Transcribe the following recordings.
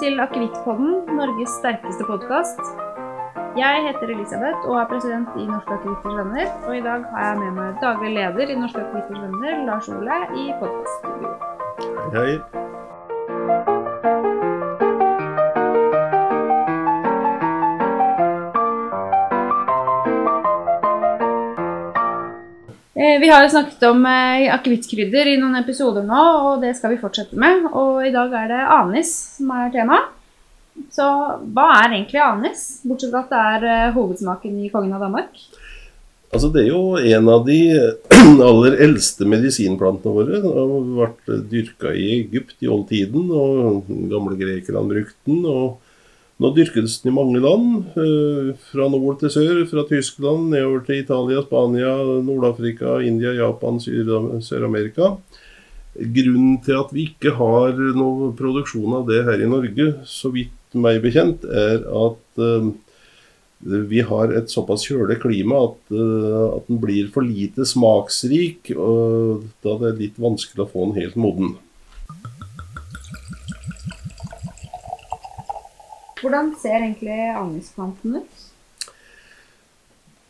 til Akevittpodden, Norges sterkeste podkast. Jeg heter Elisabeth og er president i Norske Akevitters Venner. Og i dag har jeg med meg daglig leder i Norske Akevitters Venner, Lars Ole, i podkaststudioet. Hei. Vi har jo snakket om eh, akevittkrydder i noen episoder nå, og det skal vi fortsette med. Og i dag er det anis som er tema. Så hva er egentlig anis, bortsett fra at det er eh, hovedsmaken i Kongen av Danmark? Altså Det er jo en av de aller eldste medisinplantene våre. Den har vært dyrka i Egypt i oldtiden, og gamle grekerne brukte den. og Nå dyrkes den i mange land, eh, fra nord til sør. Fra Tyskland nedover til Italia, Spania, Nord-Afrika, India, Japan, Sør- Sør-Amerika. Grunnen til at vi ikke har noe produksjon av det her i Norge, så vidt meg bekjent, er at eh, vi har et såpass kjølig klima at, eh, at den blir for lite smaksrik. og Da det er litt vanskelig å få den helt moden. Hvordan ser egentlig anisplanten ut?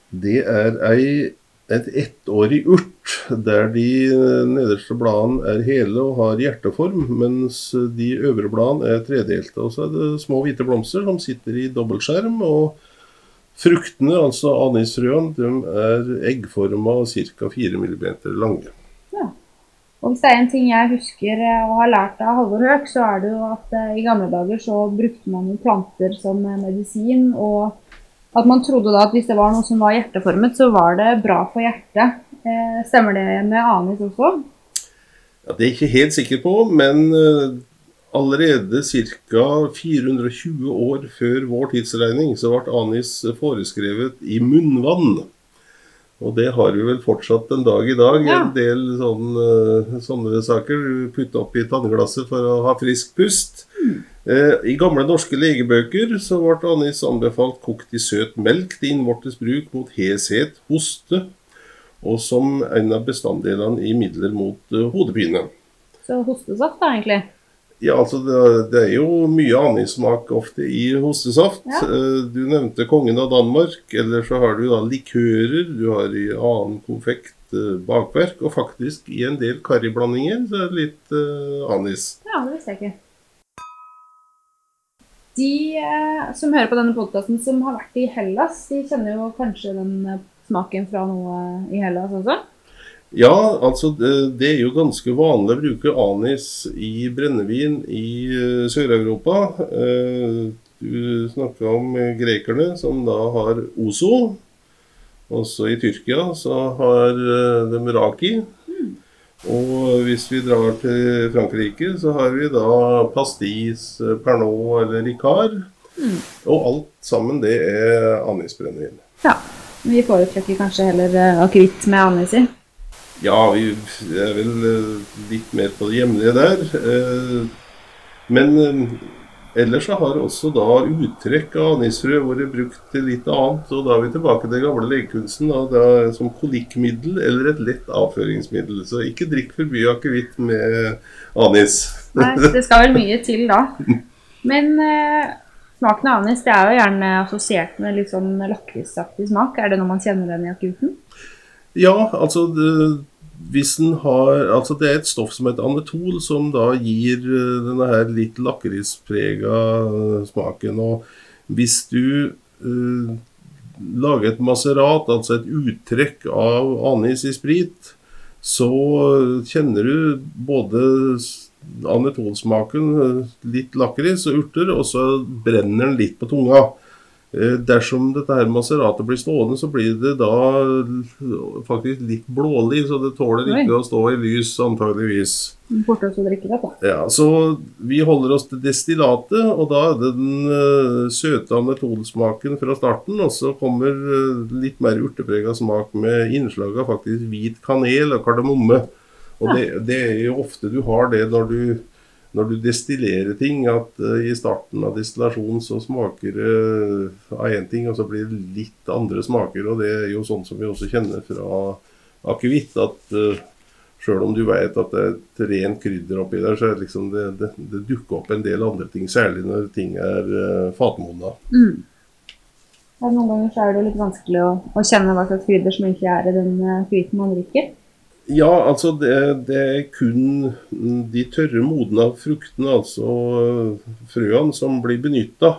Det er ei, et ettårig urt der de nederste bladene er hele og har hjerteform, mens de øvre bladene er tredelte. Og så er det små hvite blomster som sitter i dobbeltskjerm. og Fruktene, altså anisfrøene, de er eggforma og ca. 4 mm lange. Og hvis det er en ting jeg husker eh, og har lært av Halvor Høek, så er det jo at eh, i gamle dager så brukte man jo planter som eh, medisin, og at man trodde da at hvis det var noe som var hjerteformet, så var det bra for hjertet. Stemmer det med anis også? Ja, det er jeg ikke helt sikker på, men allerede ca. 420 år før vår tidsregning så ble anis foreskrevet i munnvann. Og det har vi vel fortsatt en dag i dag. Ja. En del sånne, sånne saker opp i tannglasset for å ha frisk pust. Eh, I gamle norske legebøker så ble anis anbefalt kokt i søt melk til innvortes bruk mot heshet, hoste, og som en av bestanddelene i midler mot uh, hodepine. Så hostesaft da, egentlig. Ja, altså det, det er jo mye anissmak ofte i hostesaft. Ja. Eh, Du nevnte kongen av Danmark. Eller så har du da likører. Du har i annen konfekt eh, bakverk. Og faktisk i en del karriblandinger så er det litt uh, anis. Ja, det visste jeg ikke. De eh, som hører på denne podkasten som har vært i Hellas, de kjenner jo kanskje den smaken fra noe i Hellas også? Ja, altså det, er jo ganske vanlig å bruke anis i brennevin i eh, Sør-Europa. Eh, Du snakka om eh, grekerne som da har ozo. Også i Tyrkia så har de raki. Og hvis vi drar til Frankrike, så har vi da pastis, pernod eller ricard. Og alt sammen det er anisbrennevin. Ja. Vi foretrekker kanskje heller akevitt med anis i. Ja, vi er vel eh, litt mer på det hjemlige der. Eh, Men eh, ellers så har også da uttrekk av anisfrø vært brukt til litt annet. Og da er vi tilbake til den gamle legekunsten da, som kolikkmiddel eller et lett avføringsmiddel. Så ikke drikk for mye akevitt med anis. Nei, det skal vel mye til da. Men eh, smaken av anis det er jo gjerne assosiert med litt sånn lakrisaktig smak. Er det noe man kjenner den i akuten? Ja, altså det, hvis den har, altså det er et stoff som heter anetol, som da gir eh, denne her litt lakrisprega eh, smaken. Og hvis du eh, lager et maserat, altså et uttrekk av anis i sprit, så kjenner du både anetolsmaken, eh, litt lakris og urter, og så brenner den litt på tunga. Eh, Dersom dette her maseratet blir stående, så blir det da faktisk litt blålig, så det tåler Oi. ikke å stå i lys, antageligvis. Borte også drikke det, da. Ja, Så vi holder oss til destillatet, og da er det den uh, søte anetolsmaken fra starten, og så kommer uh, litt mer urteprega smak med innslag av faktisk hvit kanel og kardemomme. Og det, det er jo ofte du har det når du når du destillerer ting, at uh, i starten av destillasjonen så smaker det av én ting, og så blir det litt andre smaker. Og det er jo sånn som vi også kjenner fra akevitt, at uh, Sjøl om du vet at det er et rent krydder oppi der, så er det liksom det, det, det dukker opp en del andre ting. Særlig når ting er uh, fatmodna. Mm. Ja, noen ganger så er det litt vanskelig å, å kjenne hva slags krydder som egentlig er i den hviten man drikker. Ja, altså det, det, er kun de tørre, modne fruktene, altså frøene, som blir benytta.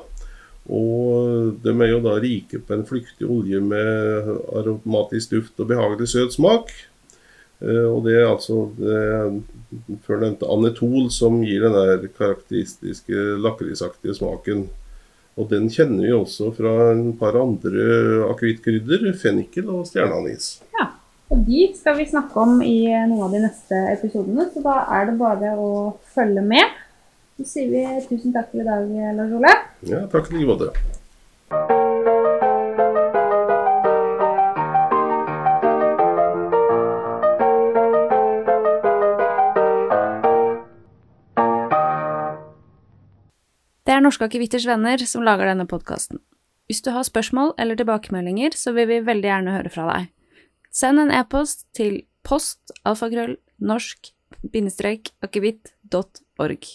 Og de er jo da rike på en flyktig olje med aromatisk duft og behagelig søt smak. Eh, og det er altså det før nevnte anetol som gir den der karakteristiske lakrisaktige smaken. Og den kjenner vi også fra en par andre akevittkrydder, fennikel og stjerneanis. Ja, de skal vi snakke om i noen av de neste episodene, så da er det bare å følge med. Så sier vi tusen takk for i dag, Lars Ole. Ja, takk i like måte. Det er Norske akevitters venner som lager denne podkasten. Hvis du har spørsmål eller tilbakemeldinger, så vil vi veldig gjerne høre fra deg. Send en e-post til post alfakrøll norsk-akevitt.org.